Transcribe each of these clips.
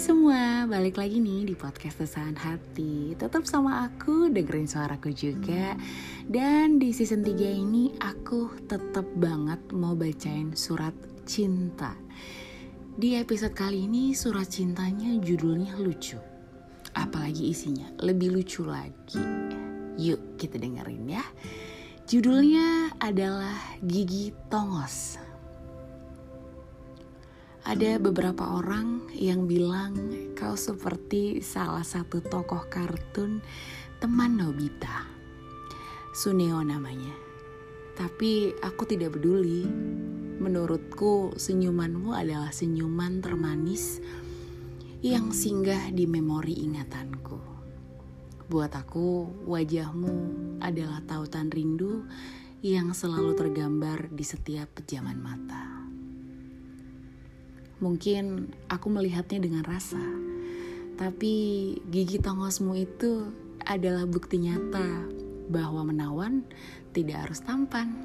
semua, balik lagi nih di podcast Desahan Hati. Tetap sama aku, dengerin suaraku juga. Dan di season 3 ini aku tetap banget mau bacain surat cinta. Di episode kali ini surat cintanya judulnya lucu. Apalagi isinya, lebih lucu lagi. Yuk kita dengerin ya. Judulnya adalah Gigi Tongos ada beberapa orang yang bilang kau seperti salah satu tokoh kartun teman Nobita. Suneo namanya. Tapi aku tidak peduli. Menurutku senyumanmu adalah senyuman termanis yang singgah di memori ingatanku. Buat aku, wajahmu adalah tautan rindu yang selalu tergambar di setiap pejaman mata. Mungkin aku melihatnya dengan rasa, tapi gigi tongosmu itu adalah bukti nyata bahwa menawan tidak harus tampan.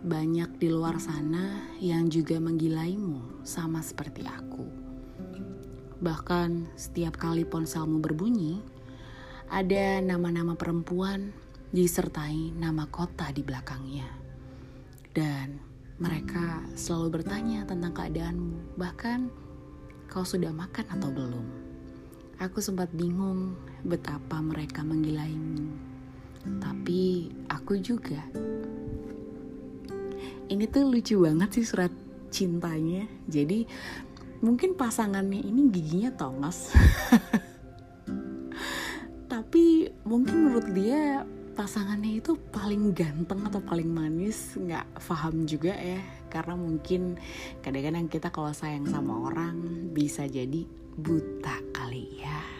Banyak di luar sana yang juga menggilaimu sama seperti aku. Bahkan setiap kali ponselmu berbunyi, ada nama-nama perempuan disertai nama kota di belakangnya. Dan mereka selalu bertanya tentang keadaanmu, bahkan kau sudah makan atau belum. Aku sempat bingung betapa mereka menggilaimu, tapi aku juga. Ini tuh lucu banget sih surat cintanya. Jadi mungkin pasangannya ini giginya tongos. tapi mungkin menurut dia pasangannya itu paling ganteng atau paling manis nggak paham juga ya. Karena mungkin kadang-kadang kita kalau sayang sama orang bisa jadi buta kali ya